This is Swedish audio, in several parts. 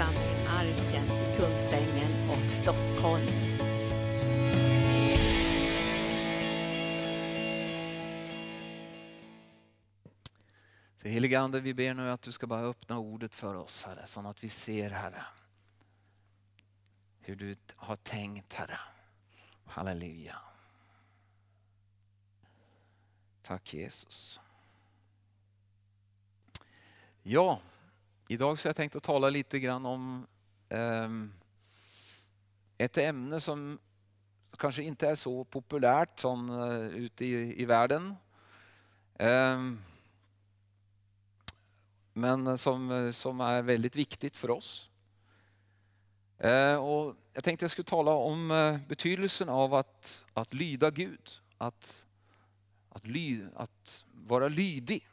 församling Arken i Kungsängen och Stockholm. För helige Ande, vi ber nu att du ska bara öppna ordet för oss Herre, så att vi ser Herre hur du har tänkt Herre. Halleluja. Tack Jesus. Ja, idag så har jag tänkt att tala lite grann om eh, ett ämne som kanske inte är så populärt som eh, ute i, i världen. Eh, men som, som är väldigt viktigt för oss. Eh, och jag tänkte jag skulle tala om eh, betydelsen av att, att lyda Gud, att, att, ly, att vara lydig.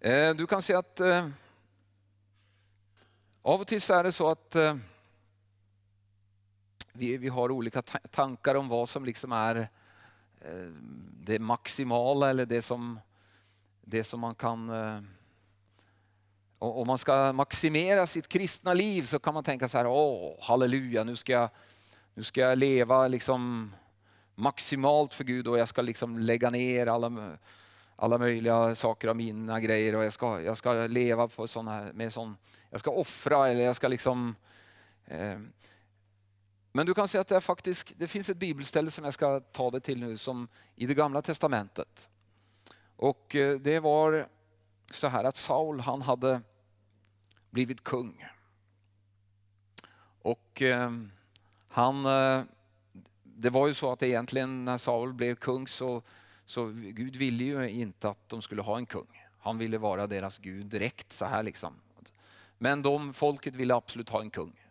Eh, du kan se att eh, av och till så är det så att eh, vi, vi har olika tankar om vad som liksom är det maximala eller det som, det som man kan om man ska maximera sitt kristna liv så kan man tänka så här, åh halleluja, nu ska jag, nu ska jag leva liksom maximalt för Gud och jag ska liksom lägga ner alla, alla möjliga saker av mina grejer och jag ska, jag ska leva på såna, med sån, jag ska offra eller jag ska liksom eh. Men du kan säga att det, är faktiskt, det finns ett bibelställe som jag ska ta det till nu som i det gamla testamentet. Och eh, det var så här att Saul han hade blivit kung. Och eh, han, eh, det var ju så att egentligen när Saul blev kung så, så Gud ville ju inte att de skulle ha en kung. Han ville vara deras Gud direkt så här liksom. Men de, folket ville absolut ha en kung.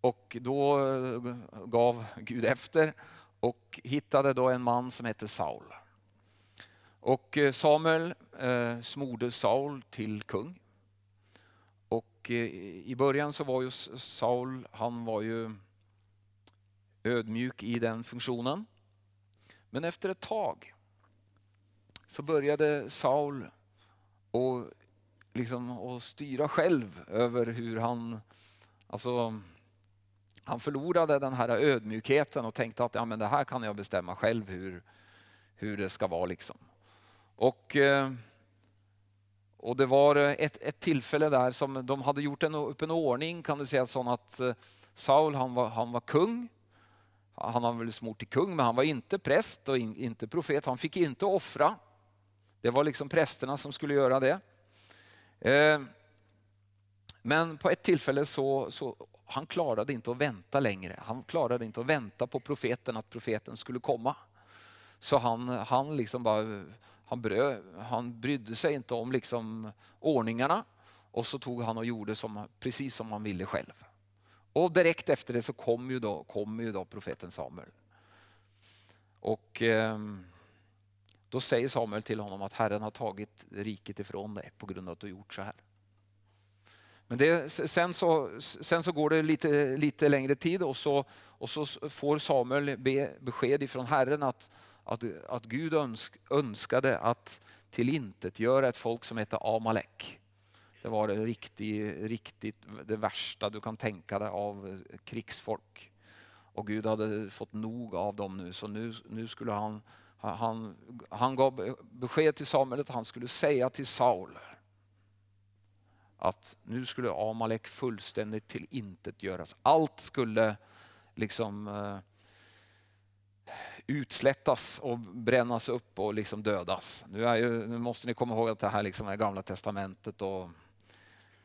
Och då eh, gav Gud efter och hittade då en man som hette Saul. Och eh, Samuel eh, smorde Saul till kung. Och eh, i början så var ju Saul, han var ju ödmjuk i den funktionen. Men efter ett tag så började Saul och liksom att styra själv över hur han, alltså han förlorade den här ödmjukheten och tänkte att ja, men det här kan jag bestämma själv hur, hur det ska vara. Liksom. Och, eh, och det var ett, ett tillfälle där som de hade gjort en, upp en ordning kan du säga, sån att eh, Saul han var, han var kung. Han var väl smort till kung men han var inte präst och in, inte profet. Han fick inte offra. Det var liksom prästerna som skulle göra det. Eh, men på ett tillfälle så, så han klarade inte att vänta längre. Han klarade inte att vänta på profeten, att profeten skulle komma. Så han, han liksom bara han, brö, han brydde sig inte om liksom ordningarna och så tog han och gjorde som, precis som han ville själv. Och direkt efter det så kom ju då, kom ju då profeten Samuel. Och eh, då säger Samuel till honom att Herren har tagit riket ifrån dig på grund av att du gjort så här. Men det, sen, så, sen så går det lite, lite längre tid och så, och så får Samuel be, besked ifrån Herren att att, att Gud önsk, önskade att tillintetgöra ett folk som hette Amalek. Det var det riktigt, riktigt det värsta du kan tänka dig av krigsfolk. Och Gud hade fått nog av dem nu så nu, nu skulle han, han, han gav besked till Samuel att han skulle säga till Saul att nu skulle Amalek fullständigt tillintetgöras. Allt skulle liksom eh, utslättas och brännas upp och liksom dödas. Nu, är ju, nu måste ni komma ihåg att det här liksom är gamla testamentet. Och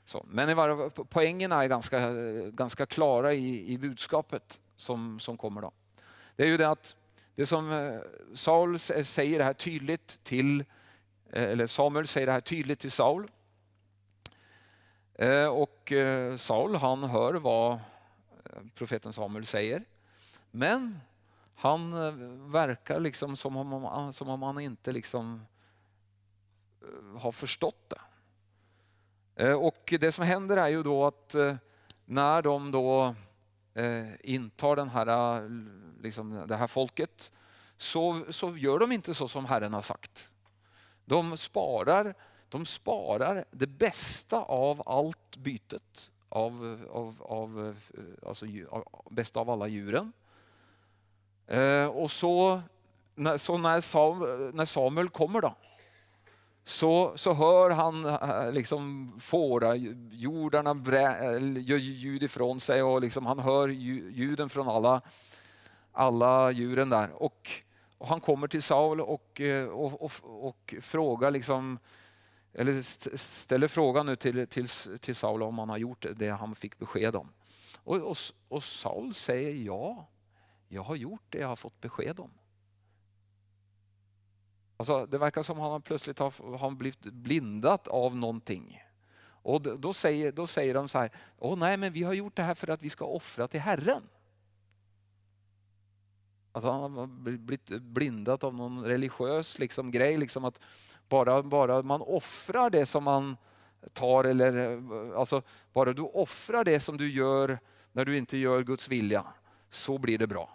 så. Men var, poängen är ganska, ganska klara i, i budskapet som, som kommer. Då. Det är ju det att det som eh, Saul eh, säger här tydligt till, eh, eller Samuel säger det här tydligt till Saul. Och Saul han hör vad profeten Samuel säger. Men han verkar liksom som om, som om han inte liksom har förstått det. Och det som händer är ju då att när de då intar den här, liksom det här folket så, så gör de inte så som Herren har sagt. De sparar de sparar det bästa av allt bytet, av, av, av, alltså, av, bästa av alla djuren. Eh, och så, när, så när, Samuel, när Samuel kommer då, så, så hör han eh, liksom fårajordarna gör ljud ifrån sig och liksom han hör ljuden från alla, alla djuren där. Och, och han kommer till Saul och, eh, och, och, och frågar liksom, eller ställer frågan nu till, till, till Saul om han har gjort det han fick besked om. Och, och, och Saul säger ja, jag har gjort det jag har fått besked om. Alltså, det verkar som att han plötsligt har, har blivit blindat av någonting. Och då säger, då säger de så här, Åh, nej men vi har gjort det här för att vi ska offra till Herren. Alltså han har blivit blindat av någon religiös liksom, grej, liksom att bara, bara man offrar det som man tar, eller alltså bara du offrar det som du gör när du inte gör Guds vilja, så blir det bra.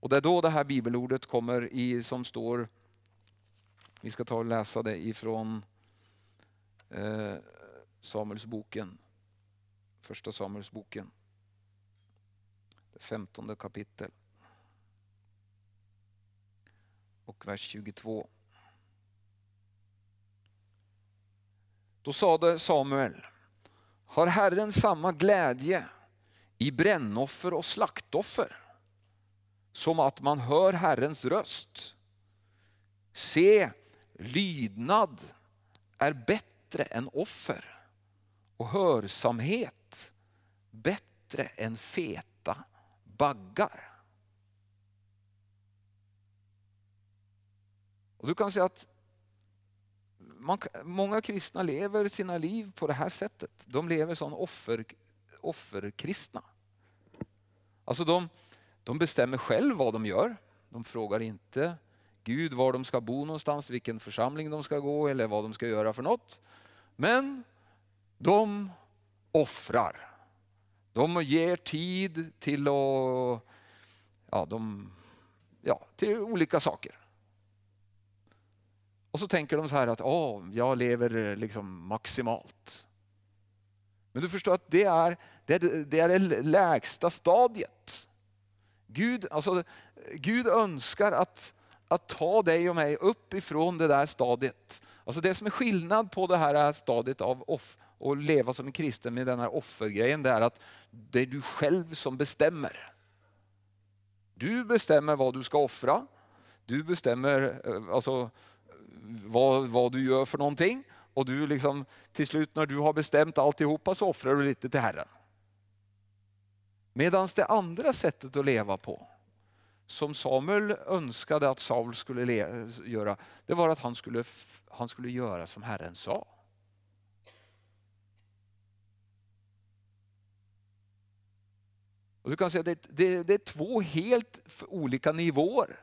Och det är då det här bibelordet kommer i som står, vi ska ta och läsa det ifrån eh, Samuelsboken, första Samuelsboken, det femtonde kapitel och vers 22. Då sade Samuel, har Herren samma glädje i brännoffer och slaktoffer som att man hör Herrens röst. Se, lydnad är bättre än offer och hörsamhet bättre än feta baggar. Och du kan säga att man, många kristna lever sina liv på det här sättet. De lever som offer, offerkristna. Alltså de, de bestämmer själv vad de gör. De frågar inte Gud var de ska bo någonstans, vilken församling de ska gå eller vad de ska göra för något. Men de offrar. De ger tid till, att, ja, de, ja, till olika saker. Och så tänker de så här att oh, jag lever eh, liksom maximalt. Men du förstår att det är det, är, det är det lägsta stadiet. Gud, alltså, Gud önskar att, att ta dig och mig upp ifrån det där stadiet. Alltså det som är skillnad på det här stadiet av off, att leva som en kristen med den här offergrejen, det är att det är du själv som bestämmer. Du bestämmer vad du ska offra. Du bestämmer eh, alltså, vad, vad du gör för någonting. Och du liksom, till slut när du har bestämt alltihopa så offrar du lite till Herren. Medan det andra sättet att leva på, som Samuel önskade att Saul skulle göra, det var att han skulle, han skulle göra som Herren sa. Och du kan säga det, det, det är två helt olika nivåer.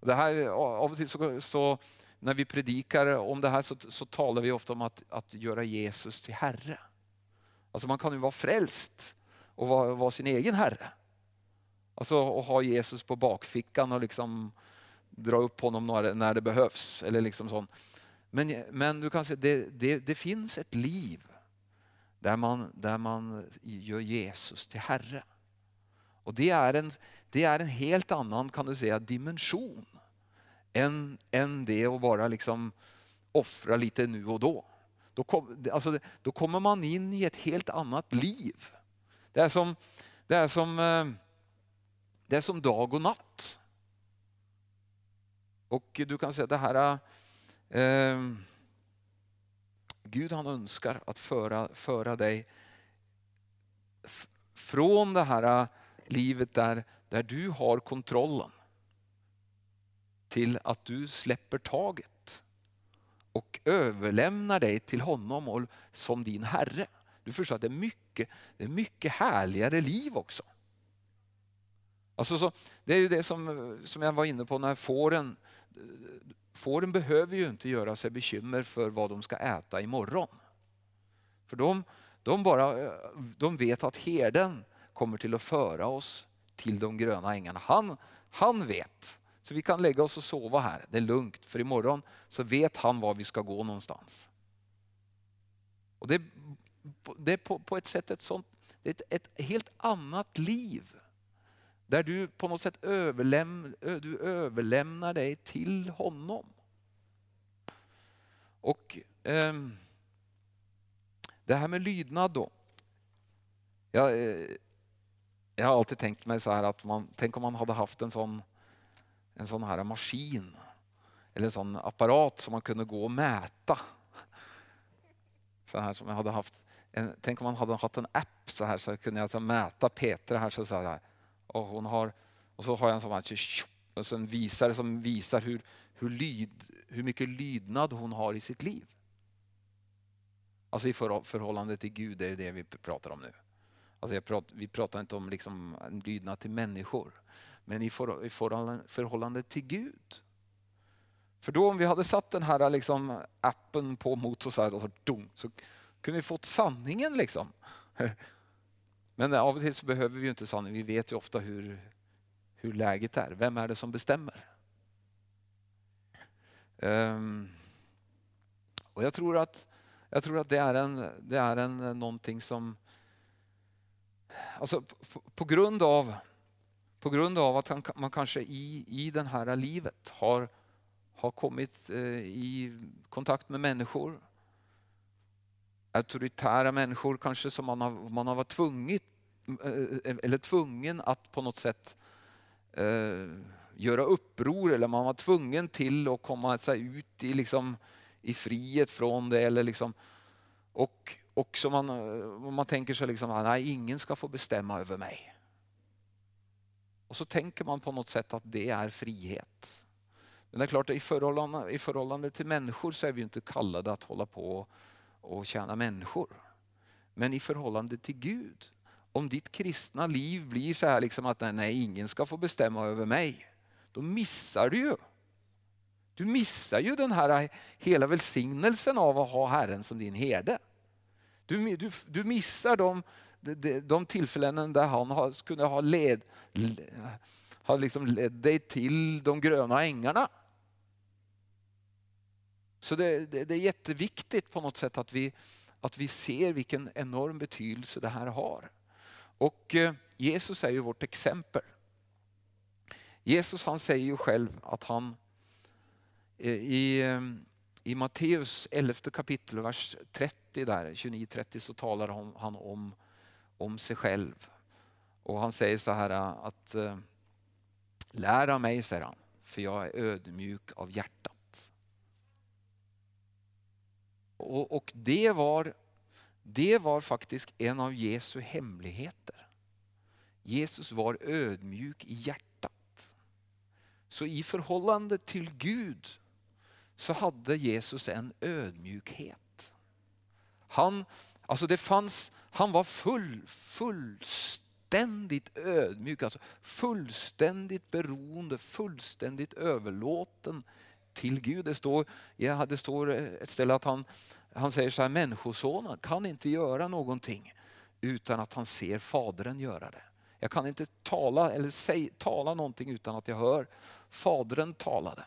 Det här, av och till så, så, när vi predikar om det här så, så talar vi ofta om att, att göra Jesus till Herre. Alltså man kan ju vara frälst och vara, vara sin egen herre. Alltså att ha Jesus på bakfickan och liksom dra upp honom när, när det behövs. Eller liksom sånt. Men, men du kan säga det, det, det finns ett liv där man, där man gör Jesus till Herre. Och det är en, det är en helt annan kan du säga, dimension än, än det att bara liksom offra lite nu och då. Då, kom, alltså, då kommer man in i ett helt annat liv. Det är som, det är som, eh, det är som dag och natt. Och du kan säga det här, eh, Gud han önskar att föra, föra dig från det här livet där, där du har kontrollen till att du släpper taget och överlämnar dig till honom som din Herre. Du förstår att det är mycket, det är mycket härligare liv också. Alltså så, det är ju det som, som jag var inne på när fåren, fåren behöver ju inte göra sig bekymmer för vad de ska äta imorgon. För de, de, bara, de vet att herden kommer till att föra oss till de gröna ängarna. Han, han vet så vi kan lägga oss och sova här, det är lugnt. För imorgon så vet han var vi ska gå någonstans. Och det, det är på, på ett sätt ett, sånt, ett, ett helt annat liv. Där du på något sätt överläm, du överlämnar dig till honom. Och eh, Det här med lydnad då. Jag, eh, jag har alltid tänkt mig så här att man, tänk om man hade haft en sån, en sån här maskin eller en sån apparat som man kunde gå och mäta. Så här som jag hade haft. En, tänk om man hade haft en app så här så kunde jag så mäta Petra här. Så, så här och, hon har, och så har jag en sån här och så en visare som visar hur, hur, lyd, hur mycket lydnad hon har i sitt liv. Alltså i förhållande till Gud, det är det vi pratar om nu. Alltså pratar, vi pratar inte om liksom en lydnad till människor, men i, förhållande, till Gud. För då om vi hade satt den här liksom appen på motor så, här, och så, dum, så kunde vi fått sanningen. liksom. Men av och till så behöver vi ju inte sanningen. Vi vet ju ofta hur, hur läget är. Vem är det som bestämmer? Um, och jag tror att, jag tror att det är, en, det är en, någonting som... Alltså på, på grund av, på grund av att han, man kanske i, i det här livet har, har kommit eh, i kontakt med människor auktoritära människor kanske som man har, man har varit tvungit, eh, eh, eller tvungen att på något sätt eh, göra uppror eller man var tvungen till att komma sig ut i, liksom, i frihet från det. Eller liksom, och, och så man, man tänker sig liksom, ah, nej ingen ska få bestämma över mig. Och så tänker man på något sätt att det är frihet. Men det är klart, i förhållande, i förhållande till människor så är vi inte kallade att hålla på och tjäna människor. Men i förhållande till Gud, om ditt kristna liv blir så här liksom att nej, ingen ska få bestämma över mig, då missar du ju. Du missar ju den här hela välsignelsen av att ha Herren som din herde. Du, du, du missar de, de, tillfällen där han kunde ha led, ha liksom lett dig till de gröna ängarna. Så det, det, det, är jätteviktigt på något sätt att vi, att vi ser vilken enorm betydelse det här har. Och eh, Jesus är ju vårt exempel. Jesus han säger ju själv att han eh, i, eh, i Matteus 11 kapitel, vers 30 där, 29-30 så talar han om, om sig själv. Och han säger så här att eh, Lär av mig, säger han, för jag är ödmjuk av hjärtat. Och, och det, var, det var faktiskt en av Jesu hemligheter. Jesus var ödmjuk i hjärtat. Så i förhållande till Gud så hade Jesus en ödmjukhet. Han, alltså det fanns, han var full, fullständigt ödmjuk, alltså fullständigt beroende, fullständigt överlåten till Gud. Det står, ja, det står ett ställe att han, han säger så här, människosonen kan inte göra någonting utan att han ser Fadern göra det. Jag kan inte tala eller säg, tala någonting utan att jag hör Fadern talade.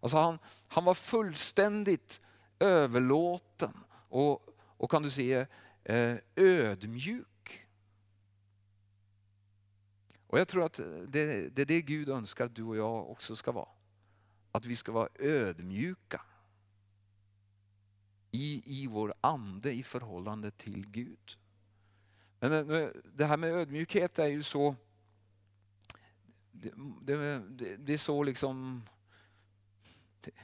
Alltså han, han var fullständigt överlåten och, och kan du säga eh, ödmjuk. Och Jag tror att eh, det, det är det Gud önskar att du och jag också ska vara att vi ska vara ödmjuka i, i vår ande i förhållande till Gud. Men eh, det här med ödmjukhet är ju så, det, det, det är så liksom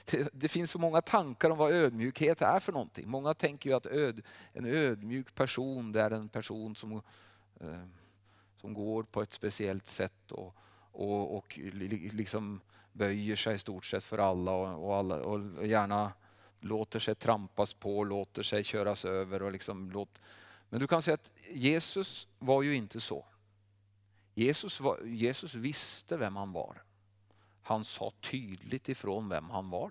det, det, finns så många tankar om vad ödmjukhet är för någonting. Många tänker ju att öd, en ödmjuk person det är en person som, eh, som går på ett speciellt sätt och, och, och liksom böjer sig i stort sett för alla och, och, alla, och gärna låter sig trampas på, låter sig köras över. Och liksom låt... Men du kan säga att Jesus var ju inte så. Jesus, var, Jesus visste vem han var. Han sa tydligt ifrån vem han var.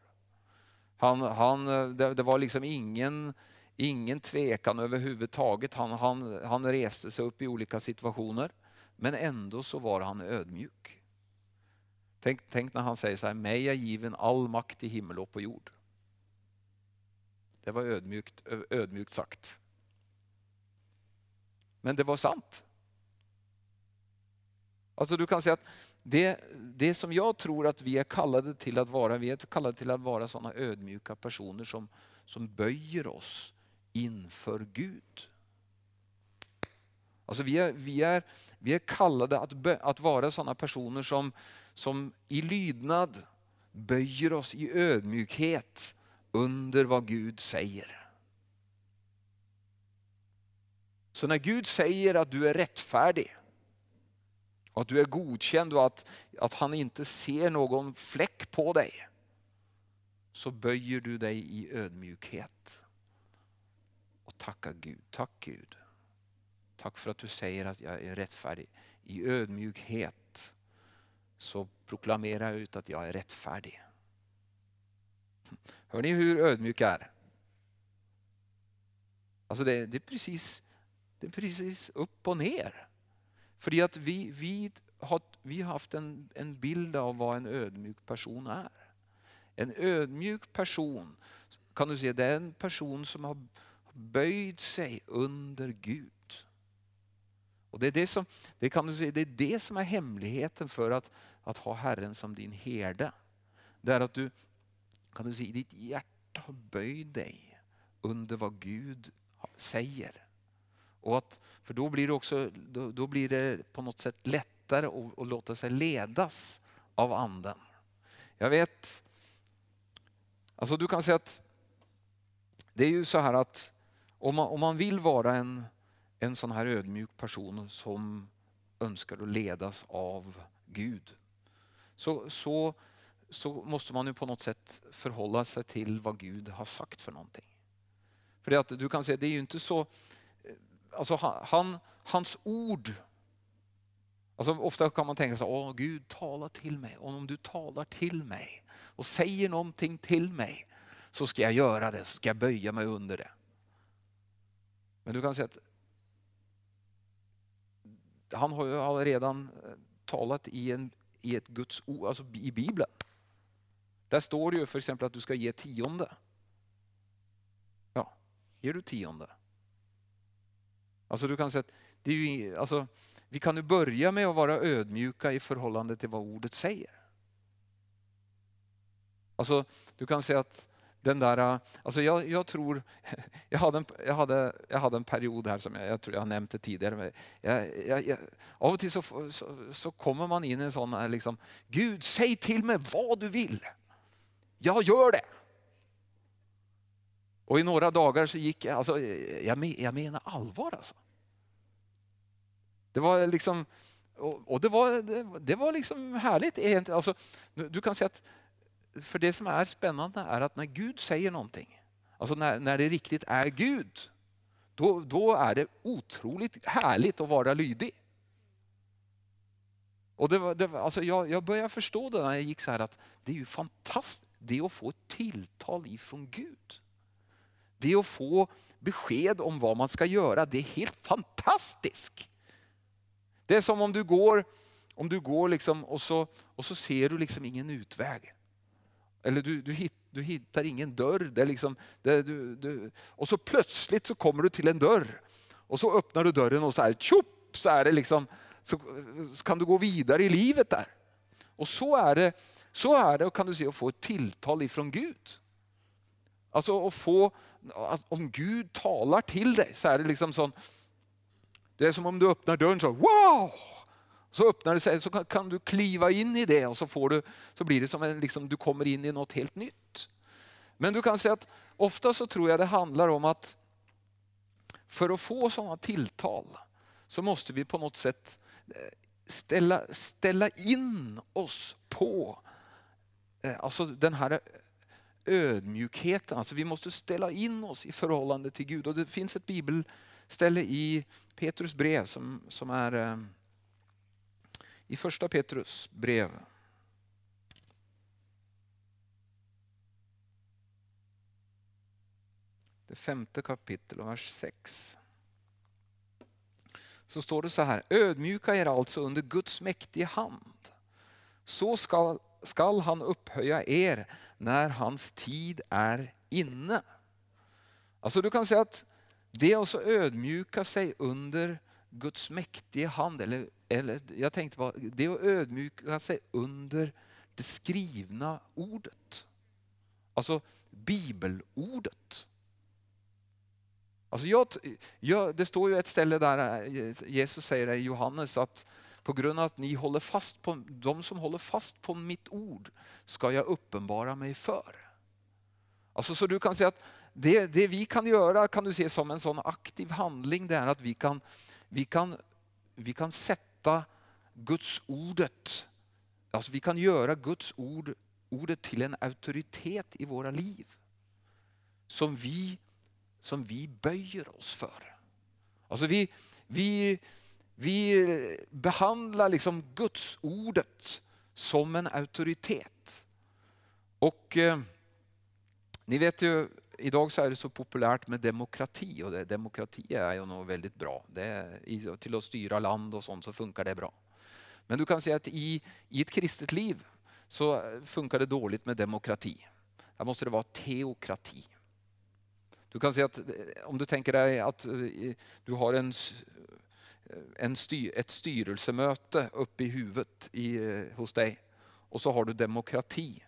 Han, han, det, det var liksom ingen, ingen tvekan överhuvudtaget. Han, han, han reste sig upp i olika situationer. Men ändå så var han ödmjuk. Tänk, tänk när han säger så här, mig är given all makt i himmel och på jord. Det var ödmjukt, ödmjukt sagt. Men det var sant. Alltså du kan säga att det, det som jag tror att vi är kallade till att vara, vi är kallade till att vara sådana ödmjuka personer som, som böjer oss inför Gud. Alltså vi, är, vi, är, vi är kallade att, be, att vara sådana personer som, som i lydnad böjer oss i ödmjukhet under vad Gud säger. Så när Gud säger att du är rättfärdig, och att du är godkänd och att, att han inte ser någon fläck på dig, så böjer du dig i ödmjukhet och tackar Gud. Tack Gud. Tack för att du säger att jag är rättfärdig. I ödmjukhet så proklamerar jag ut att jag är rättfärdig. Hör ni hur ödmjuk jag är? Alltså det, det, är precis, det är precis upp och ner. För att vi, vi, har, vi har haft en, en bild av vad en ödmjuk person är. En ödmjuk person kan du se, det är en person som har böjt sig under Gud. Och det, är det, som, det, kan du säga, det är det som är hemligheten för att, att ha Herren som din herde. Det är att du, kan du säga, i ditt hjärta har böjt dig under vad Gud säger. Och att, för då blir, det också, då, då blir det på något sätt lättare att, att låta sig ledas av anden. Jag vet, alltså du kan säga att det är ju så här att om man, om man vill vara en, en sån här ödmjuk person som önskar att ledas av Gud så, så, så måste man ju på något sätt förhålla sig till vad Gud har sagt för någonting. För det att du kan säga, det är ju inte så alltså han, hans ord, alltså ofta kan man tänka så åh Gud tala till mig. Och om du talar till mig och säger någonting till mig så ska jag göra det, så ska jag böja mig under det. Men du kan säga att han har ju redan eh, talat i, en, i ett Guds ord, alltså i Bibeln. Där står det ju för exempel att du ska ge tionde. Ja, ger du tionde Alltså du kan säga att det är ju, alltså, vi kan ju börja med att vara ödmjuka i förhållande till vad ordet säger. Alltså, du kan säga att den där, alltså jag, jag tror, jag hade, en, jag, hade, jag hade en period här som jag, jag tror jag har nämnt det tidigare. Jag, Jag, jag, av och till så, så, så, kommer man in i en sån här, liksom, Gud säg till mig vad du vill. Jag gör det. Och i några dagar så gick jag, alltså, jag, jag menar allvar alltså. Det var liksom, och det var, det var liksom härligt. Alltså, du kan säga att för det som är spännande är att när Gud säger någonting, alltså när, när det riktigt är Gud, då, då är det otroligt härligt att vara lydig. Och det var, det var, alltså jag, jag började förstå det när jag gick så här att det är ju fantastiskt det att få ett tilltal ifrån Gud. Det att få besked om vad man ska göra, det är helt fantastiskt. Det är som om du går, om du går liksom och, så, och så ser du liksom ingen utväg. Eller du, du, hit, du hittar ingen dörr. Det liksom, det, du, du, och så plötsligt så kommer du till en dörr. Och så öppnar du dörren och så här, tjopp, så är det liksom, så, så kan du gå vidare i livet där. Och så är det, så är det kan du se, att få ett tilltal ifrån Gud. Alltså att få, om Gud talar till dig så är det liksom sån, det är som om du öppnar dörren så wow! Så öppnar det sig så kan, du kliva in i det och så, får du, så blir det som en, liksom, du kommer in i något helt nytt. Men du kan säga att ofta så tror jag det handlar om att för att få sådana tilltal så måste vi på något sätt eh, ställa, ställa in oss på eh, alltså den här ödmjukheten. Alltså vi måste ställa in oss i förhållande till Gud. Och Det finns ett bibelställe i Petrus brev som, som är eh, i första Petrus brev. Det femte kapitel och vers 6. Så står det så här, ödmjuka er alltså under Guds mäktiga hand så skall, skall han upphöja er när hans tid är inne. Alltså du kan säga att det är att ödmjuka sig under Guds mäktiga hand, eller, eller jag tänkte bara, det är att ödmjuka sig under det skrivna ordet. Alltså bibelordet. Alltså jag, jag, det står ju ett ställe där eh, Jesus säger i Johannes att på grund av att ni håller fast på, de som håller fast på mitt ord ska jag uppenbara mig för. Alltså så du kan säga att det, det vi kan göra kan du se som en sån aktiv handling, det är att vi kan, vi kan, vi kan sätta Guds ordet, alltså vi kan göra Guds ord, ordet till en auktoritet i våra liv. Som vi, som vi böjer oss för. Alltså vi, vi, vi eh, behandlar liksom Guds ordet som en auktoritet. Och eh, ni vet ju, idag så är det så populärt med demokrati och det, demokrati är ju något väldigt bra. Det, till att styra land och sånt så funkar det bra. Men du kan säga att i, i ett kristet liv så funkar det dåligt med demokrati. Där måste det vara teokrati. Du kan säga att eh, om du tänker dig att eh, du har en en styr, ett styrelsemöte uppe i huvudet i, eh, hos dig. Och så har du demokrati.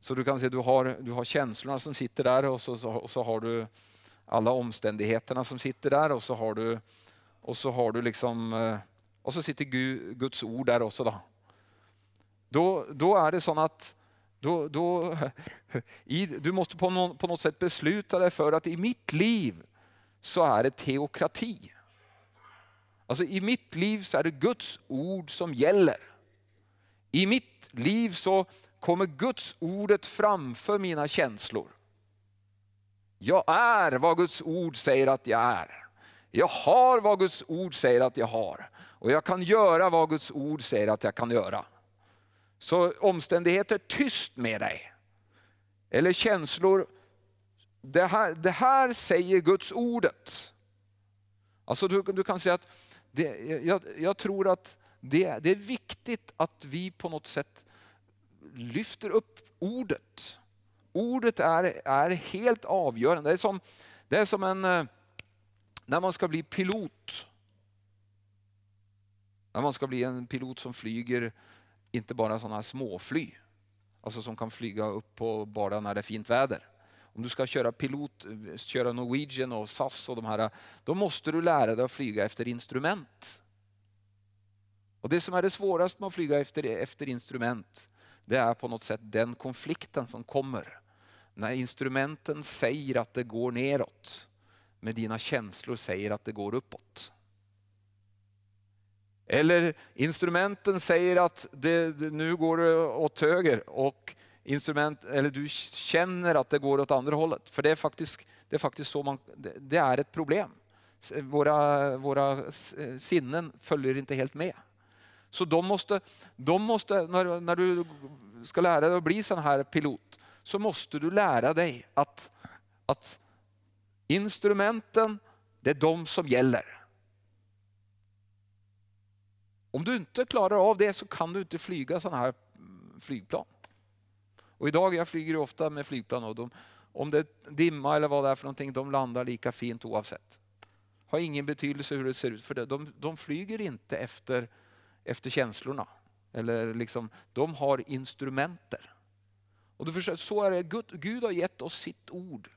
Så du kan se, du har, du har känslorna som sitter där och så, så, och så har du alla omständigheterna som sitter där och så har du, och så har du liksom, eh, och så sitter Guds ord där också. Då, då, då är det så att då, då, i, du måste på, någon, på något sätt besluta dig för att i mitt liv så är det teokrati. Alltså i mitt liv så är det Guds ord som gäller. I mitt liv så kommer Guds ordet framför mina känslor. Jag är vad Guds ord säger att jag är. Jag har vad Guds ord säger att jag har. Och jag kan göra vad Guds ord säger att jag kan göra. Så omständigheter, tyst med dig. Eller känslor, det här, det här säger Guds ordet. Alltså du, du kan säga att det, jag, jag, tror att det, det är viktigt att vi på något sätt lyfter upp ordet. Ordet är, är helt avgörande. Det är som, det är som en, eh, när man ska bli pilot. När man ska bli en pilot som flyger, inte bara sådana småfly, alltså som kan flyga upp på bara när det är fint väder. Om du ska köra pilot, eh, köra Norwegian och SAS och de här, då måste du lära dig att flyga efter instrument. Och Det som är det svåraste med att flyga efter, efter instrument, det är på något sätt den konflikten som kommer. När instrumenten säger att det går neråt, men dina känslor säger att det går uppåt. Eller instrumenten säger att det, nu går det åt höger och instrument, eller du känner att det går åt andra hållet. För det är faktiskt, det är faktiskt så man, det är ett problem. Våra, våra sinnen följer inte helt med. Så de måste, de måste när, när du ska lära dig att bli sån här pilot, så måste du lära dig att, att instrumenten, det är de som gäller. Om du inte klarar av det så kan du inte flyga sådana här flygplan. Och idag, jag flyger ofta med flygplan och de, om det är dimma eller vad det är för någonting, de landar lika fint oavsett. Har ingen betydelse hur det ser ut, för det. De, de flyger inte efter, efter känslorna. Eller liksom, de har instrumenter. Och du förstår, så är det, Gud, Gud har gett oss sitt ord.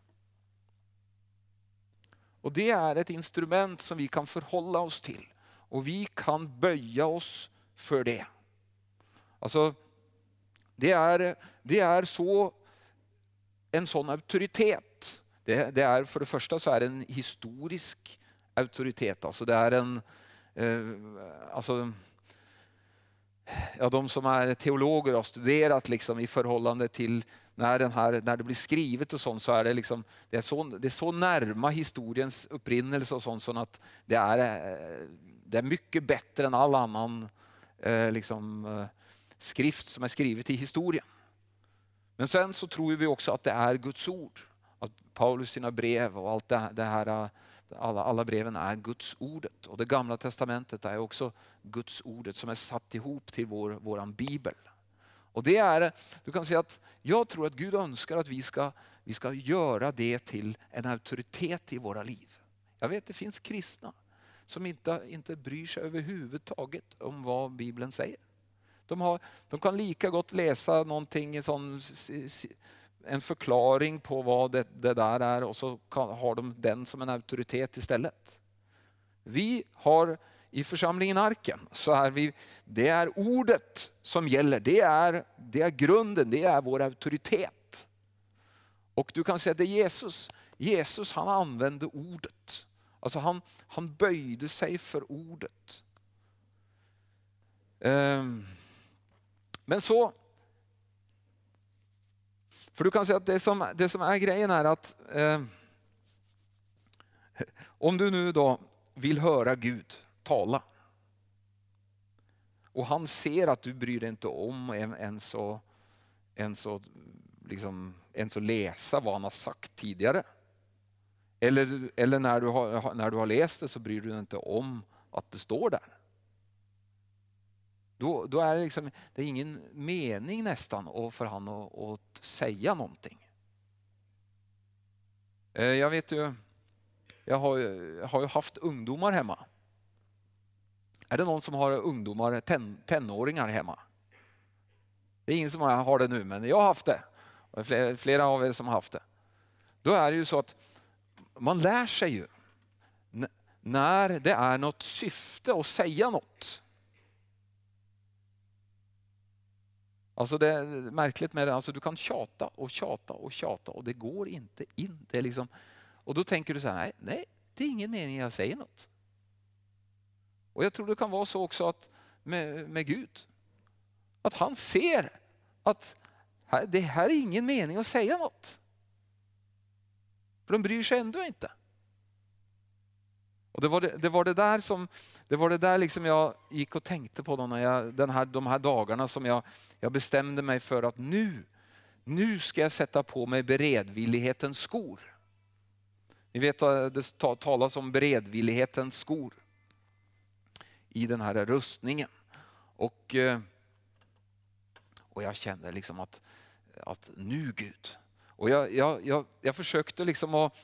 Och det är ett instrument som vi kan förhålla oss till. Och vi kan böja oss för det. Alltså, det är, det är så, en sån auktoritet. Det, det, är, för det första så är det en historisk auktoritet. Alltså det är en, eh, alltså, ja, de som är teologer har studerat liksom i förhållande till när, den här, när det blir skrivet och sånt så är det, liksom, det, är så, det är så närma historiens upprinnelse och sånt så att det är, eh, det är mycket bättre än all annan eh, liksom, eh, skrift som är skrivet i historien. Men sen så tror vi också att det är Guds ord. Att Paulus sina brev och allt det, här, Alla, alla breven är Guds ordet och det gamla testamentet är också Guds ordet som är satt ihop till vår våran bibel. Och det är, du kan säga att jag tror att Gud önskar att vi ska, vi ska göra det till en auktoritet i våra liv. Jag vet det finns kristna som inte, inte bryr sig överhuvudtaget om vad Bibeln säger. De, har, de kan lika gott läsa någonting som en förklaring på vad det, det där är och så kan, har de den som en auktoritet istället. Vi har i församlingen Arken så är vi, det är ordet som gäller. Det är, det är grunden, det är vår auktoritet. Och du kan säga att det är Jesus. Jesus han använde ordet. Alltså han, han böjde sig för ordet. Um, men så, för du kan säga att det som, det som är grejen är att eh, om du nu då vill höra Gud tala och han ser att du bryr dig inte om ens att, ens att, liksom, ens att läsa vad han har sagt tidigare. Eller, eller när, du har, när du har läst det så bryr du dig inte om att det står där. Då, då är det, liksom, det är ingen mening nästan för han att, att säga någonting. Eh, jag vet ju, jag har, jag har ju haft ungdomar hemma. Är det någon som har ungdomar, ten, tenåringar hemma? Det är ingen som har det nu, men jag har haft det. Flera, flera av er som har haft det. Då är det ju så att man lär sig ju när det är något syfte att säga något. Alltså det är märkligt med det, alltså du kan tjata och tjata och tjata och det går inte in. Det är liksom, och då tänker du så här, nej, nej, det är ingen mening jag säger något. Och jag tror det kan vara så också att med, med Gud. Att han ser att det här är ingen mening att säga något. För de bryr sig ändå inte. Och det, var det, det, var det där som det var det där liksom jag gick och tänkte på då när jag, den här, de här dagarna som jag, jag bestämde mig för att nu, nu ska jag sätta på mig beredvillighetens skor. Ni vet att det talas om beredvillighetens skor i den här rustningen. Och, eh, och jag kände liksom att, att nu Gud. Och jag, jag, jag, jag försökte liksom att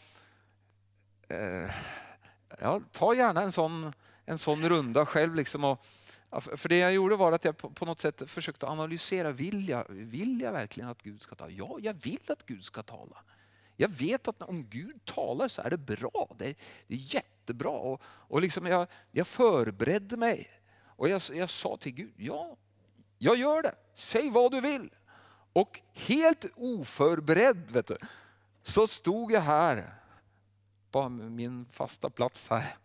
eh, ja, ta gärna en sån, en sån runda själv. Liksom och, för det jag gjorde var att jag på, något sätt försökte analysera, vill jag, vill jag verkligen att Gud ska tala? Ja, jag vill att Gud ska tala. Jag vet att om Gud talar så är det bra. Det är, det är jättebra. Och, och liksom jag, jag förberedde mig. Och jag, jag sa till Gud, ja, jag gör det. Säg vad du vill. Och helt oförberedd vet du, så stod jag här på min fasta plats här.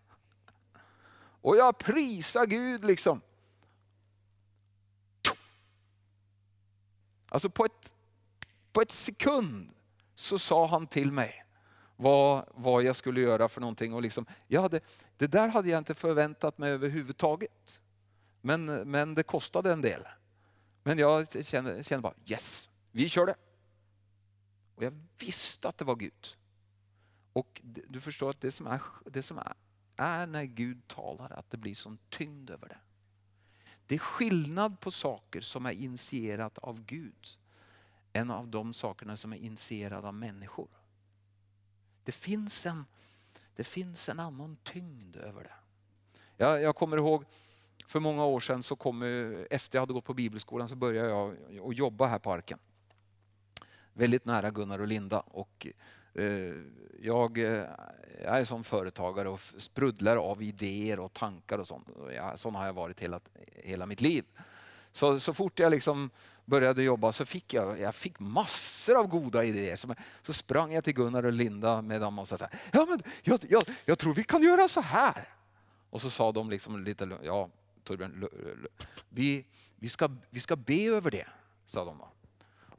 Och jag prisar Gud liksom. Alltså på ett, på ett sekund så sa han till mig vad, vad jag skulle göra för någonting. Och liksom, jag hade, det där hade jag inte förväntat mig överhuvudtaget. Men, men det kostade en del. Men jag kände, kände bara yes, vi kör det. Och jag visste att det var Gud. Och du förstår att det som, är, det som är, när Gud talar, att det blir sån tyngd över det. Det är skillnad på saker som är initierat av Gud än av de sakerna som är initierade av människor. Det finns en, det finns en annan tyngd över det. Jag, jag kommer ihåg för många år sedan, så kom, efter jag hade gått på bibelskolan, så började jag att jobba här på Arken. Väldigt nära Gunnar och Linda. Och Eh, jag, eh, är som företagare och sprudlar av idéer och tankar och sånt. Sån har jag varit hela, hela mitt liv. Så, så fort jag liksom började jobba så fick jag, jag fick massor av goda idéer. Så, så sprang jag till Gunnar och Linda med dem och sa ja, men jag, jag, jag tror vi kan göra så här. Och så sa de liksom lite, ja Torbjörn, vi, vi, ska, vi ska be över det, sa de.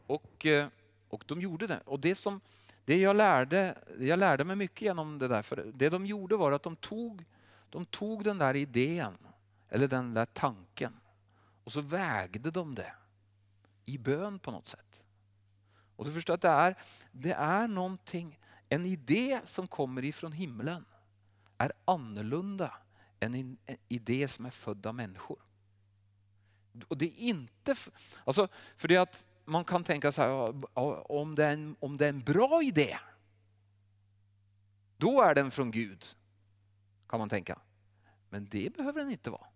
Och, eh, och de gjorde det. Och det som det jag lärde, jag lärde mig mycket genom det där. För det de gjorde var att de tog, de tog den där idén, eller den där tanken, och så vägde de det i bön på något sätt. Och du förstår att det är, det är någonting, en idé som kommer ifrån himlen. är annorlunda än en idé som är född av människor. Och det är inte, alltså, för det att man kan tänka så här, om det, är en, om det är en bra idé, då är den från Gud. Kan man tänka. Men det behöver den inte vara.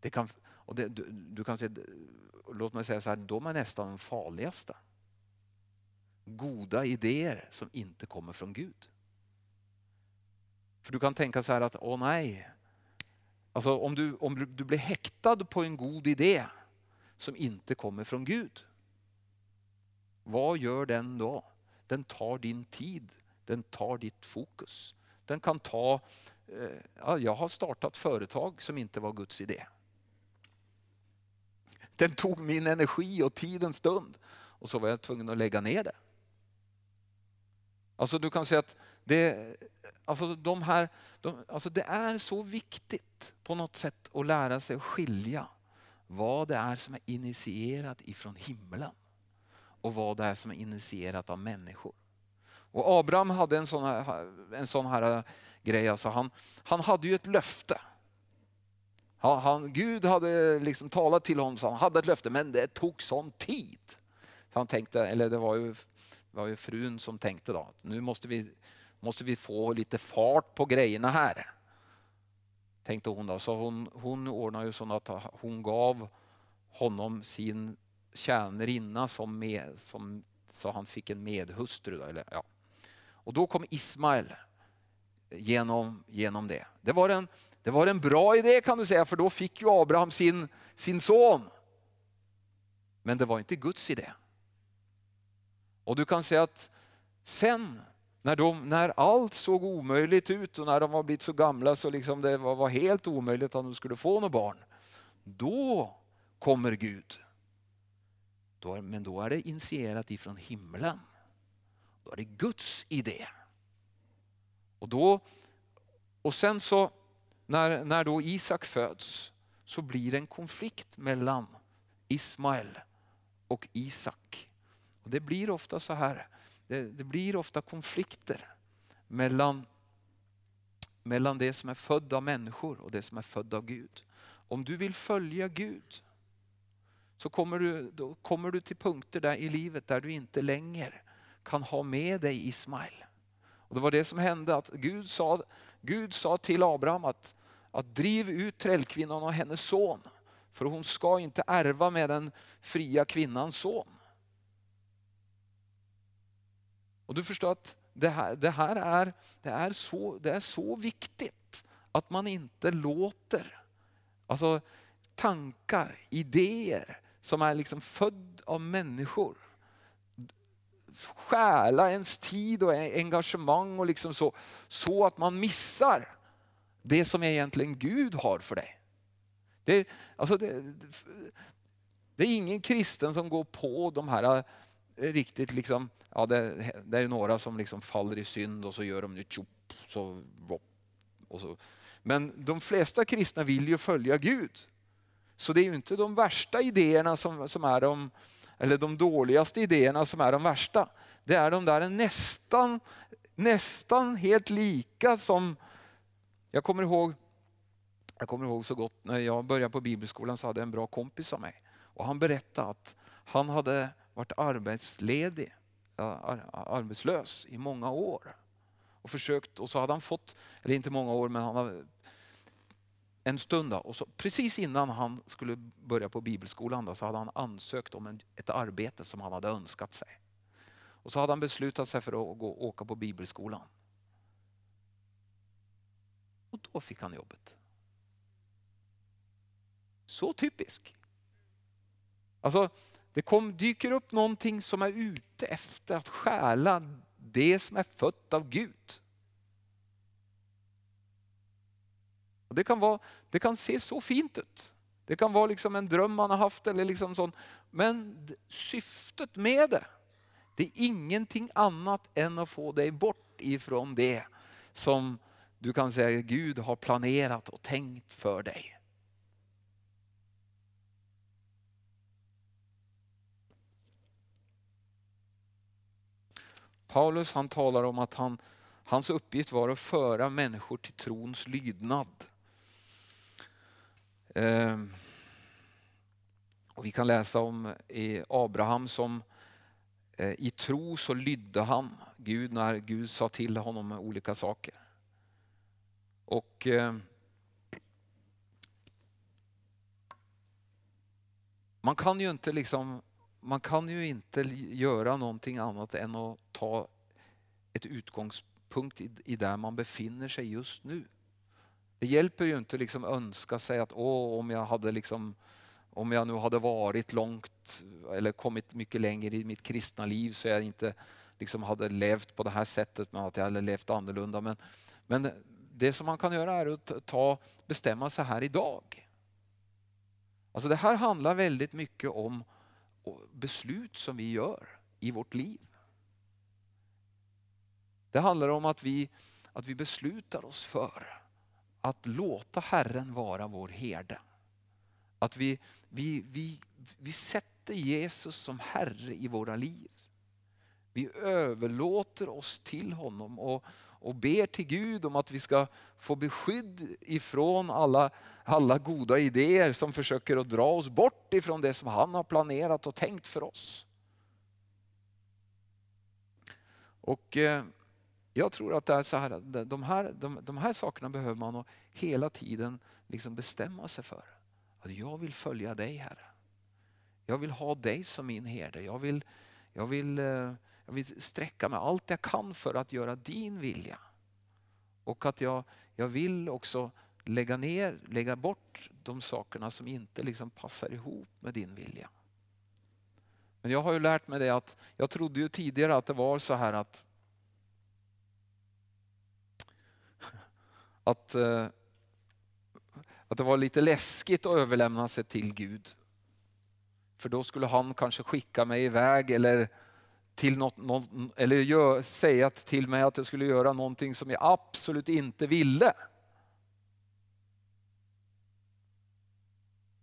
Det kan, och det, du, du, kan säga, låt mig säga så här, de är nästan de farligaste. Goda idéer som inte kommer från Gud. För du kan tänka så här att, åh nej, alltså om du, om du blir häktad på en god idé som inte kommer från Gud. Vad gör den då? Den tar din tid, den tar ditt fokus. Den kan ta, eh, ja, jag har startat företag som inte var Guds idé. Den tog min energi och tid en stund och så var jag tvungen att lägga ner det. Alltså du kan säga att det, alltså de här, de, alltså det är så viktigt på något sätt att lära sig att skilja vad det är som är initierat ifrån himlen och vad det är som är initierat av människor. Och Abraham hade en sån här, en sån här grej, alltså han, han hade ju ett löfte. Han, han, Gud hade liksom talat till honom, så han hade ett löfte, men det tog sån tid. Så han tänkte, eller det var ju, det var ju frun som tänkte då, att nu måste vi, måste vi få lite fart på grejerna här. Tänkte hon då. Så hon, hon ordnade ju så att hon gav honom sin tjänarinna som, med, som så han fick en medhustru. Då, eller, ja. Och då kom Ismael genom, genom det. Det var, en, det var en bra idé kan du säga, för då fick ju Abraham sin, sin son. Men det var inte Guds idé. Och du kan säga att sen när, de, när allt såg omöjligt ut och när de var blivit så gamla så liksom det var, var helt omöjligt att de skulle få något barn. Då kommer Gud. Då, men då är det initierat ifrån himlen. Då är det Guds idé. Och, då, och sen så när, när då Isak föds så blir det en konflikt mellan Ismael och Isak. Och Det blir ofta så här, det, det blir ofta konflikter mellan, mellan det som är född av människor och det som är född av Gud. Om du vill följa Gud så kommer du, då kommer du till punkter där i livet där du inte längre kan ha med dig Ismael. Och det var det som hände, att Gud sa, Gud sa till Abraham att, att driv ut trällkvinnan och hennes son. För hon ska inte ärva med den fria kvinnans son. Och du förstår att det här, det här är, det är, så, det är så viktigt att man inte låter alltså, tankar, idéer som är liksom född av människor stjäla ens tid och engagemang och liksom så, så att man missar det som egentligen Gud har för dig. Det, alltså det, det är ingen kristen som går på de här riktigt liksom, ja det, det är några som liksom faller i synd och så gör de nu tjopp, så, och så. Men de flesta kristna vill ju följa Gud. Så det är ju inte de värsta idéerna som, som är de, eller de dåligaste idéerna som är de värsta. Det är de där nästan, nästan helt lika som, jag kommer ihåg jag kommer ihåg så gott när jag började på bibelskolan så hade jag en bra kompis av mig. Och han berättade att han hade varit arbetsledig, arbetslös i många år. Och försökt, och så hade han fått, eller inte många år, men han hade en stund. Då, och så, precis innan han skulle börja på bibelskolan då, så hade han ansökt om en, ett arbete som han hade önskat sig. Och så hade han beslutat sig för att gå, åka på bibelskolan. Och då fick han jobbet. Så typisk. Alltså, det kom, dyker upp någonting som är ute efter att stjäla det som är fött av Gud. Och det, kan vara, det kan se så fint ut. Det kan vara liksom en dröm man har haft. Eller liksom sån. Men syftet med det, det är ingenting annat än att få dig bort ifrån det som du kan säga Gud har planerat och tänkt för dig. Paulus han talar om att han, Hans uppgift var att föra människor till trons lydnad. Ehm, och vi kan läsa om Abraham som eh, i tro så lydde han Gud när Gud sa till honom olika saker. Och eh, man kan ju inte liksom man kan ju inte göra någonting annat än att ta ett utgångspunkt i, i där man befinner sig just nu. Det hjälper ju inte liksom önska sig att Åh, om jag hade liksom om jag nu hade varit långt eller kommit mycket längre i mitt kristna liv så jag inte liksom hade levt på det här sättet men att jag hade levt annorlunda. Men, men det som man kan göra är att ta, bestämma sig här idag. Alltså det här handlar väldigt mycket om beslut som vi gör i vårt liv. Det handlar om att vi, att vi beslutar oss för att låta Herren vara vår herde. Att vi, vi, vi, vi sätter Jesus som Herre i våra liv. Vi överlåter oss till honom och, och ber till Gud om att vi ska få beskydd ifrån alla, alla goda idéer som försöker att dra oss bort ifrån det som han har planerat och tänkt för oss. Och eh, Jag tror att det är så här, de, här, de, de här sakerna behöver man hela tiden liksom bestämma sig för. Att jag vill följa dig Herre. Jag vill ha dig som min herde. Jag vill, jag vill eh, jag vill sträcka mig allt jag kan för att göra din vilja. Och att jag, jag vill också lägga ner, lägga bort de sakerna som inte liksom passar ihop med din vilja. Men jag har ju lärt mig det att, jag trodde ju tidigare att det var så här att att, eh, att det var lite läskigt att överlämna sig till Gud. För då skulle han kanske skicka mig iväg eller till något, något, eller gör, säga till mig att jag skulle göra någonting som jag absolut inte ville.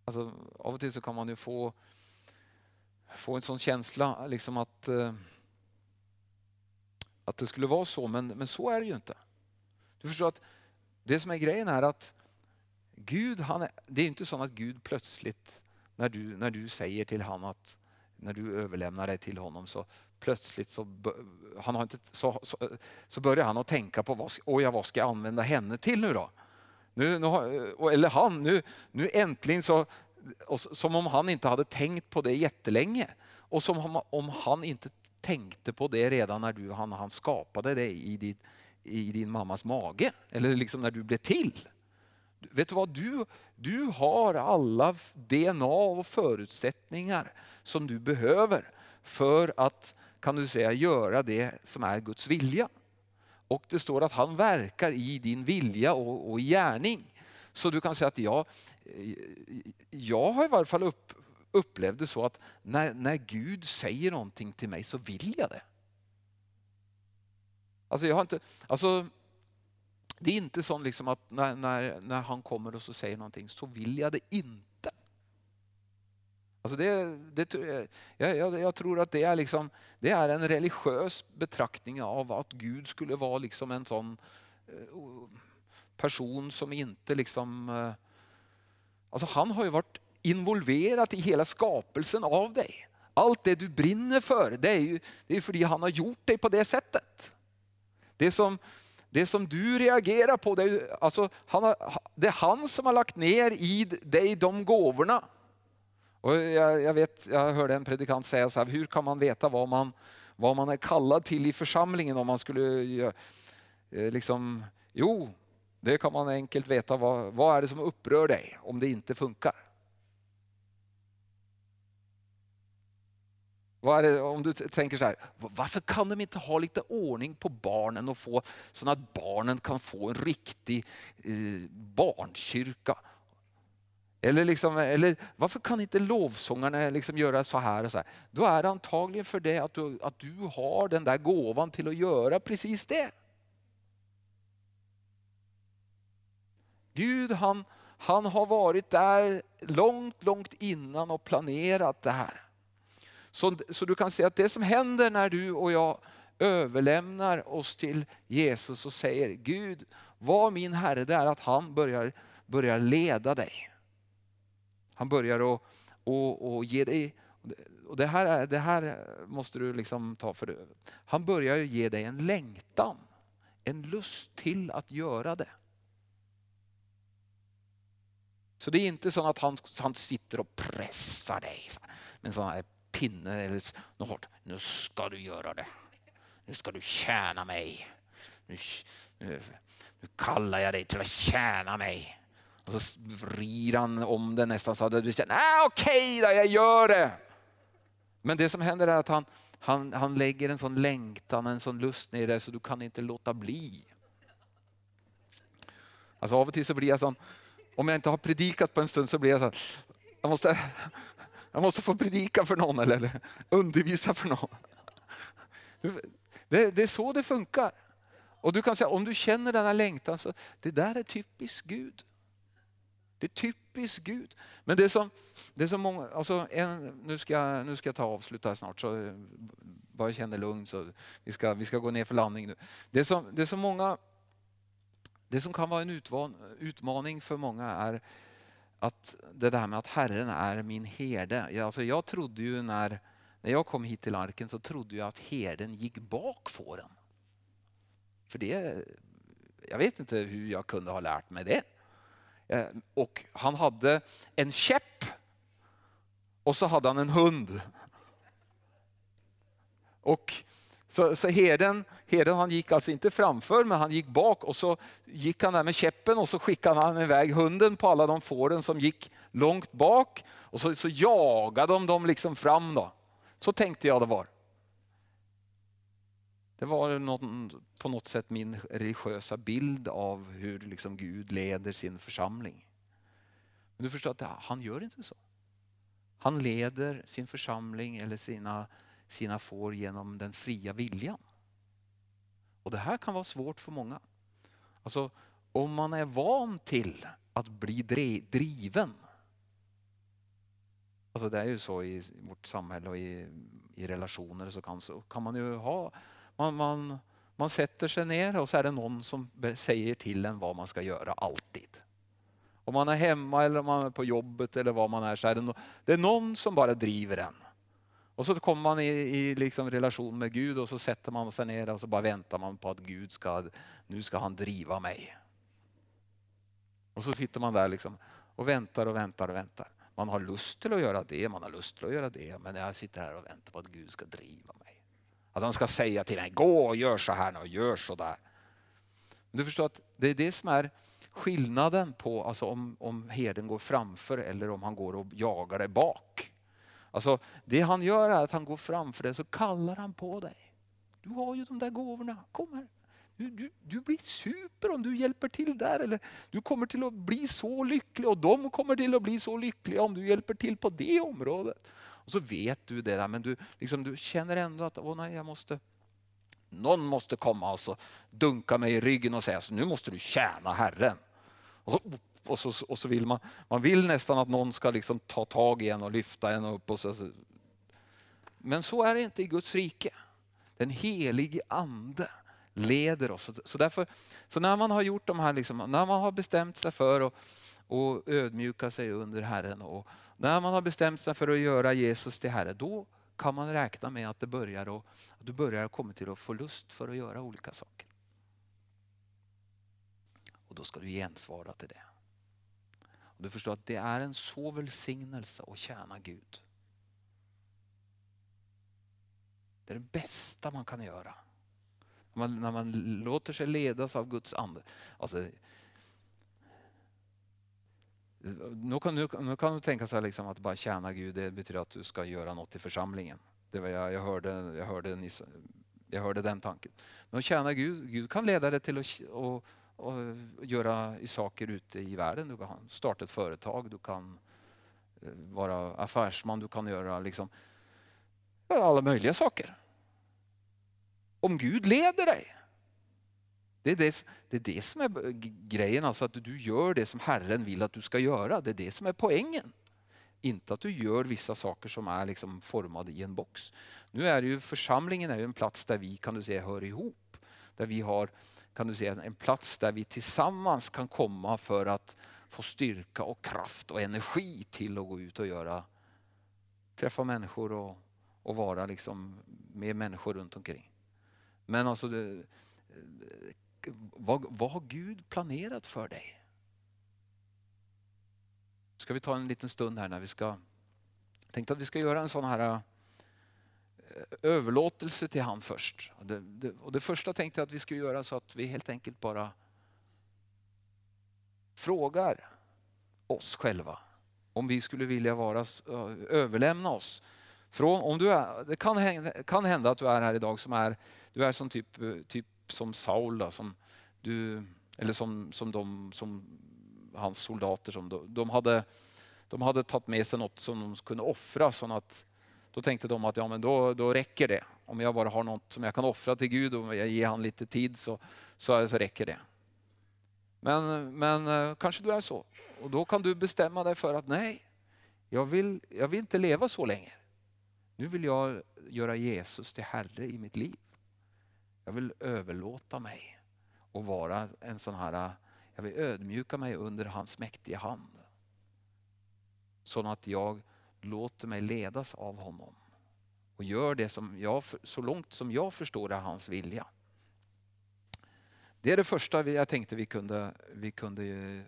Alltså, av och till så kan man ju få, få en sån känsla liksom att, eh, att det skulle vara så, men, men så är det ju inte. Du förstår att det som är grejen är att Gud, han är, det är inte så att Gud plötsligt, när du, när du säger till honom att när du överlämnar dig till honom så plötsligt så, han har inte, så, så, så börjar han att tänka på vad, oj, vad ska jag använda henne till nu då? Nu, nu, eller han, nu, nu äntligen så, som om han inte hade tänkt på det jättelänge. Och som om, om han inte tänkte på det redan när du, han, han skapade dig i din, i din mammas mage. Eller liksom när du blev till. Vet du vad? Du, du har alla DNA och förutsättningar som du behöver för att kan du säga göra det som är Guds vilja. Och det står att han verkar i din vilja och, och gärning. Så du kan säga att jag, eh, jag har i varje fall upp, upplevt det så att när, när Gud säger någonting till mig så vill jag det. Alltså jag har inte, alltså, det är inte så liksom att när, när, när han kommer och så säger någonting så vill jag det inte. Alltså det, det, eh, jag, jag, jag, tror att det är, liksom, det är en religiös betraktning av att Gud skulle vara liksom en sån eh, person som inte liksom... Eh, alltså han har ju varit involverad i hela skapelsen av dig. Allt det du brinner för, det är ju det är för han har gjort dig på det sättet. Det som, det som du reagerar på, det är, alltså, han har, det är han som har lagt ner i dig de gåvorna. Och jag, jag, vet, jag hörde en predikant säga så här, hur kan man veta vad man, vad man är kallad till i församlingen om man skulle göra, eh, liksom, jo, det kan man enkelt veta. Vad, vad är det som upprör dig om det inte funkar? Det, om du tänker så här, varför kan de inte ha lite ordning på barnen och få så att barnen kan få en riktig eh, barnkyrka? Eller, liksom, eller varför kan inte lovsångarna liksom göra så här och så här? Då är det antagligen för det att du, att du har den där gåvan till att göra precis det. Gud han, han har varit där långt, långt innan och planerat det här. Så, så du kan se att det som händer när du och jag överlämnar oss till Jesus och säger Gud, var min Herre, det är att han börjar, börjar leda dig. Han börjar att och, och ge dig, och det här, det här måste du liksom ta för det. Han börjar ge dig en längtan, en lust till att göra det. Så det är inte så att han, han sitter och pressar dig med en sån här pinne eller något hårt. Nu ska du göra det. Nu ska du tjäna mig. Nu, nu, nu kallar jag dig till att tjäna mig. Och så vrider han om det nästan så att du känner, ah, okej okay, jag gör det. Men det som händer är att han, han, han lägger en sån längtan, en sån lust i det så du kan inte låta bli. Alltså av och till så blir jag sån, om jag inte har predikat på en stund så blir jag så jag måste, jag måste få predika för någon eller undervisa för någon. Det, det är så det funkar. Och du kan säga, om du känner denna längtan, så det där är typiskt Gud. Det är typiskt Gud. Men det som, det som många, alltså en, nu, ska, nu ska jag ta avslut avsluta snart, så eh, bara känn dig lugn. Så vi, ska, vi ska gå ner för landning nu. Det som, det som många det som kan vara en utmaning för många är att det där med att Herren är min herde. Alltså jag trodde ju när, när jag kom hit till arken så trodde jag att herden gick bak fåren. För det, jag vet inte hur jag kunde ha lärt mig det. Eh, och han hade en käpp och så hade han en hund. Och så, så herden, herden han gick alltså inte framför men han gick bak och så gick han där med käppen och så skickade han iväg hunden på alla de fåren som gick långt bak och så, så jagade de dem liksom fram. Då. Så tänkte jag det var. Det var någon, på något sätt min religiösa bild av hur liksom Gud leder sin församling. Men du förstår att han gör inte så. Han leder sin församling eller sina sina får genom den fria viljan. Och Det här kan vara svårt för många. Alltså, om man är van till att bli driven. Alltså det är ju så i vårt samhälle och i, i relationer så kan, så kan man ju ha, man, man, man sätter sig ner och så är det någon som säger till en vad man ska göra alltid. Om man är hemma eller om man är på jobbet eller vad man är så är det, no, det är någon som bara driver en. Och så kommer man i, i liksom relation med Gud och så sätter man sig ner och så bara väntar man på att Gud ska, nu ska han driva mig. Och så sitter man där liksom och väntar och väntar och väntar. Man har lust till att göra det, man har lust till att göra det, men jag sitter här och väntar på att Gud ska driva mig. Att han ska säga till mig, gå och gör så här och gör så där. Du förstår att det är det som är skillnaden på alltså om, om herden går framför eller om han går och jagar dig bak. Alltså, det han gör är att han går framför dig så kallar han på dig. Du har ju de där gåvorna, kom här. Du, du, du, blir super om du hjälper till där. Eller du kommer till att bli så lycklig och de kommer till att bli så lyckliga om du hjälper till på det området. Och så vet du det där men du, liksom, du känner ändå att Åh, nej, jag måste, någon måste komma och så dunka mig i ryggen och säga så nu måste du tjäna Herren. Och så och så, och så vill man, man vill nästan att någon ska liksom ta tag i en och lyfta en upp. Och så, men så är det inte i Guds rike. Den helige ande leder oss. Så, därför, så när man har gjort de här, liksom, när man har bestämt sig för att och ödmjuka sig under Herren och när man har bestämt sig för att göra Jesus till Herre, då kan man räkna med att, det börjar och, att du börjar komma till att få lust för att göra olika saker. Och då ska du gensvara till det. Du förstår att det är en så välsignelse att tjäna Gud. Det är det bästa man kan göra. När man, när man låter sig ledas av Guds ande. Alltså, nu kan, nu, nu kan du tänka så liksom att bara tjäna Gud, det betyder att du ska göra något i församlingen. Det var jag, jag, hörde, jag, hörde, jag hörde den tanken. Men att tjäna Gud, Gud kan leda dig till att och, och göra saker ute i världen. Du kan starta ett företag, du kan eh, vara affärsman, du kan göra liksom alla möjliga saker. Om Gud leder dig. Det är det, det är det som är grejen, alltså att du gör det som Herren vill att du ska göra. Det är det som är poängen. Inte att du gör vissa saker som är liksom formade i en box. Nu är ju församlingen är ju en plats där vi kan du säga hör ihop. Där vi har kan du säga, en plats där vi tillsammans kan komma för att få styrka och kraft och energi till att gå ut och göra, träffa människor och, och vara liksom med människor runt omkring. Men alltså, det, vad, vad har Gud planerat för dig? Ska vi ta en liten stund här när vi ska, jag tänkte att vi ska göra en sån här eh, överlåtelse till han först. Och det, det, och det första tänkte jag att vi skulle göra så att vi helt enkelt bara frågar oss själva om vi skulle vilja vara, överlämna oss. Från, om du är, det kan hända, kan hända att du är här idag som är, du är som typ, eh, typ som Saul, då, som du, eller som, som, de, som hans soldater. Som de, de, hade, de hade tagit med sig något som de kunde offra. Så att, då tänkte de att ja, men då, då räcker det. Om jag bara har något som jag kan offra till Gud och jag ger han lite tid så, så, så räcker det. Men, men eh, kanske du är så. Och då kan du bestämma dig för att nej, jag vill, jag vill inte leva så länge. Nu vill jag göra Jesus till Herre i mitt liv. Jag vill överlåta mig och vara en sån här, jag vill ödmjuka mig under hans mäktiga hand. Så att jag låter mig ledas av honom och gör det som jag, så långt som jag förstår är hans vilja. Det är det första jag tänkte vi kunde, vi kunde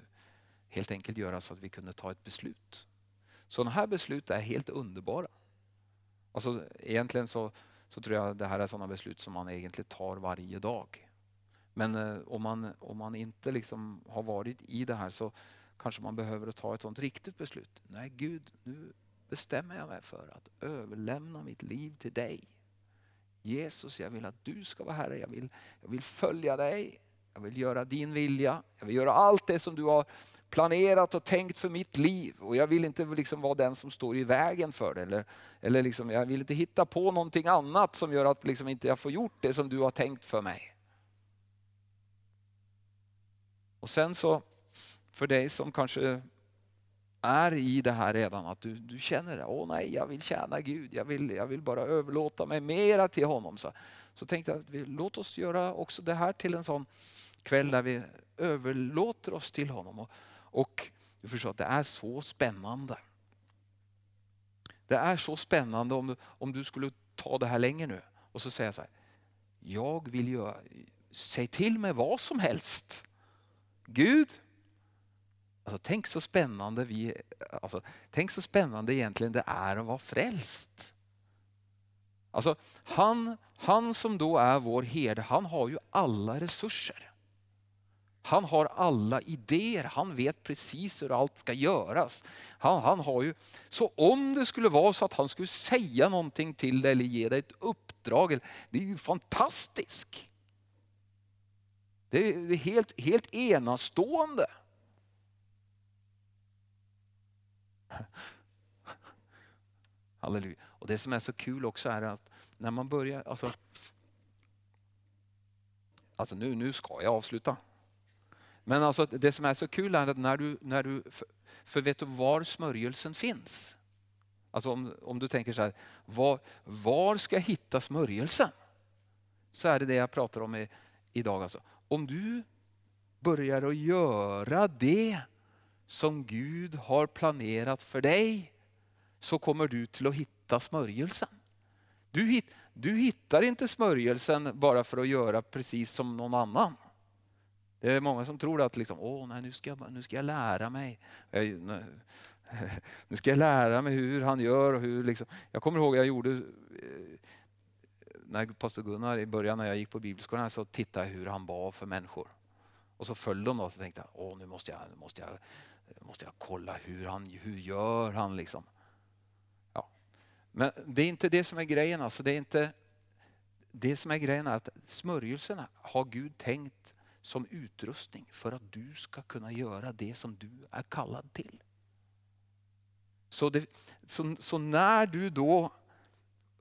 helt enkelt göra så att vi kunde ta ett beslut. Sådana här beslut är helt underbara. Alltså, egentligen så, så tror jag det här är sådana beslut som man egentligen tar varje dag. Men eh, om, man, om man inte liksom har varit i det här så kanske man behöver ta ett sådant riktigt beslut. Nej Gud, nu bestämmer jag mig för att överlämna mitt liv till dig. Jesus, jag vill att du ska vara Herre. Jag vill, jag vill följa dig. Jag vill göra din vilja. Jag vill göra allt det som du har planerat och tänkt för mitt liv. Och jag vill inte liksom vara den som står i vägen för det. Eller, eller liksom, jag vill inte hitta på någonting annat som gör att liksom inte jag får gjort det som du har tänkt för mig. Och sen så, för dig som kanske är i det här redan, att du, du känner att åh nej, jag vill tjäna Gud, jag vill, jag vill bara överlåta mig mera till honom. Så, så tänkte jag att vi, låt oss göra också det här till en sån kväll där vi överlåter oss till honom. Och, och du förstår att det är så spännande. Det är så spännande om, om du skulle ta det här länge nu och så säga så här. Jag vill göra, säg till mig vad som helst. Gud, alltså tänk så spännande vi, alltså, tänk så spännande egentligen det är att vara frälst. Alltså, han, han som då är vår herde, han har ju alla resurser. Han har alla idéer, han vet precis hur allt ska göras. Han, han har ju, så om det skulle vara så att han skulle säga någonting till dig eller ge dig ett uppdrag, det är ju fantastiskt. Det är helt, helt enastående. Halleluja. Och Det som är så kul också är att när man börjar, alltså, alltså nu, nu ska jag avsluta. Men alltså det som är så kul är att när du, när du för, för vet du var smörjelsen finns? Alltså om, om du tänker så här, var, var ska jag hitta smörjelsen? Så är det det jag pratar om i, idag. Alltså. Om du börjar att göra det som Gud har planerat för dig så kommer du till att hitta smörjelsen. Du, hit, du hittar inte smörjelsen bara för att göra precis som någon annan. Det är många som tror att liksom, Åh, nej, nu, ska jag, nu ska jag lära mig. Nu ska jag lära mig hur han gör. Och hur, liksom. Jag kommer ihåg jag gjorde, eh, när pastor Gunnar i början när jag gick på bibelskolan så tittade jag hur han bad för människor. Och så föll de då så tänkte jag, Åh, nu måste jag, nu måste jag, måste jag kolla hur han hur gör han liksom. Ja. Men det är inte det som är grejen. Alltså, det, är inte, det som är grejen är att smörjelserna har Gud tänkt som utrustning för att du ska kunna göra det som du är kallad till. Så, det, så, så, när du då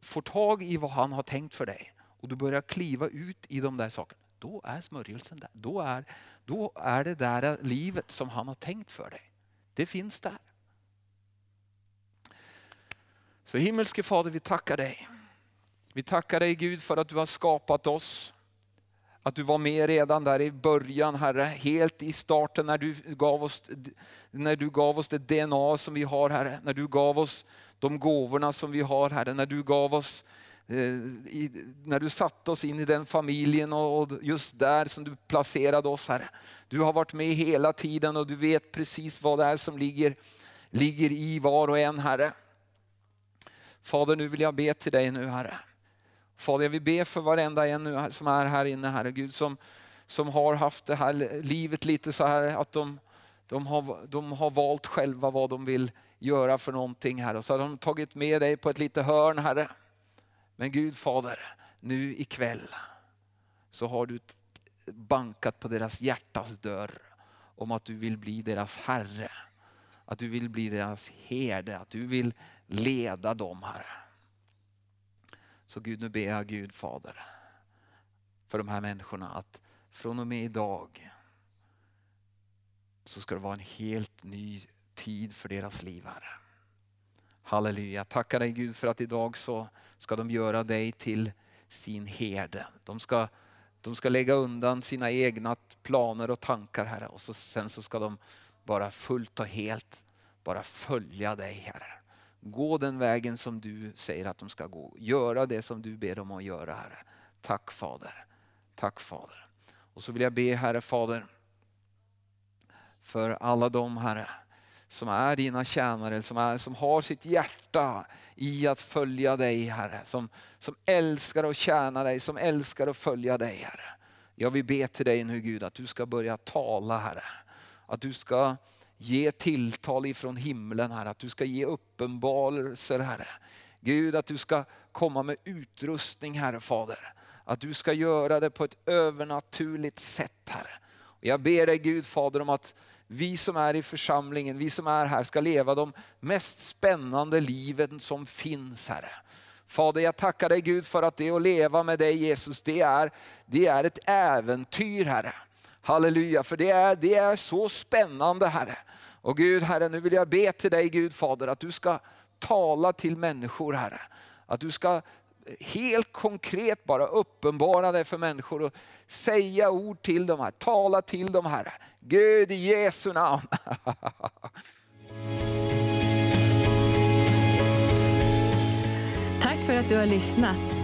får tag i vad han har tänkt för dig och du börjar kliva ut i de där sakerna, då är smörjelsen där. Då är, då är det där livet som han har tänkt för dig. Det finns där. Så himmelske Fader, vi tackar dig. Vi tackar dig Gud för att du har skapat oss. Att du var med redan där i början Herre, helt i starten när du gav oss, när du gav oss det DNA som vi har Herre. När du gav oss de gåvorna som vi har Herre. När du gav oss eh, i, när du satte oss in i den familjen och, och just där som du placerade oss Herre. Du har varit med hela tiden och du vet precis vad det är som ligger, ligger i var och en Herre. Fader nu vill jag be till dig nu Herre. Fader jag vill be för varenda en nu som är här inne Herre Gud som, som har haft det här livet lite så här att de, de, har, de har valt själva vad de vill göra för någonting Herre. Och så har de tagit med dig på ett litet hörn Herre. Men Gud Fader, nu ikväll så har du bankat på deras hjärtas dörr om att du vill bli deras Herre. Att du vill bli deras herde, att du vill leda dem Herre. Så Gud, nu ber jag Gud Fader för de här människorna att från och med idag så ska det vara en helt ny tid för deras liv Herre. Halleluja, tackar dig Gud för att idag så ska de göra dig till sin herde. De ska, de ska lägga undan sina egna planer och tankar Herre och så, sen så ska de bara fullt och helt bara följa dig Herre. Gå den vägen som du säger att de ska gå. Göra det som du ber dem att göra Herre. Tack Fader. Tack Fader. Och så vill jag be Herre Fader för alla de Herre som är dina tjänare, som, är, som har sitt hjärta i att följa dig Herre. Som, som älskar att tjäna dig, som älskar att följa dig Herre. Jag vill be till dig nu Gud att du ska börja tala Herre. Att du ska ge tilltal ifrån himlen Herre. Att du ska ge uppenbarelser Herre. Gud att du ska komma med utrustning Herre Fader. Att du ska göra det på ett övernaturligt sätt Herre. Och jag ber dig Gud Fader om att vi som är i församlingen, vi som är här ska leva de mest spännande liven som finns Herre. Fader jag tackar dig Gud för att det att leva med dig Jesus, det är, det är ett äventyr Herre. Halleluja, för det är, det är så spännande Herre. Och Gud Herre, nu vill jag be till dig Gud Fader att du ska tala till människor Herre. Att du ska helt konkret bara uppenbara dig för människor och säga ord till dem, här, tala till dem Herre. Gud i Jesu namn. Tack för att du har lyssnat.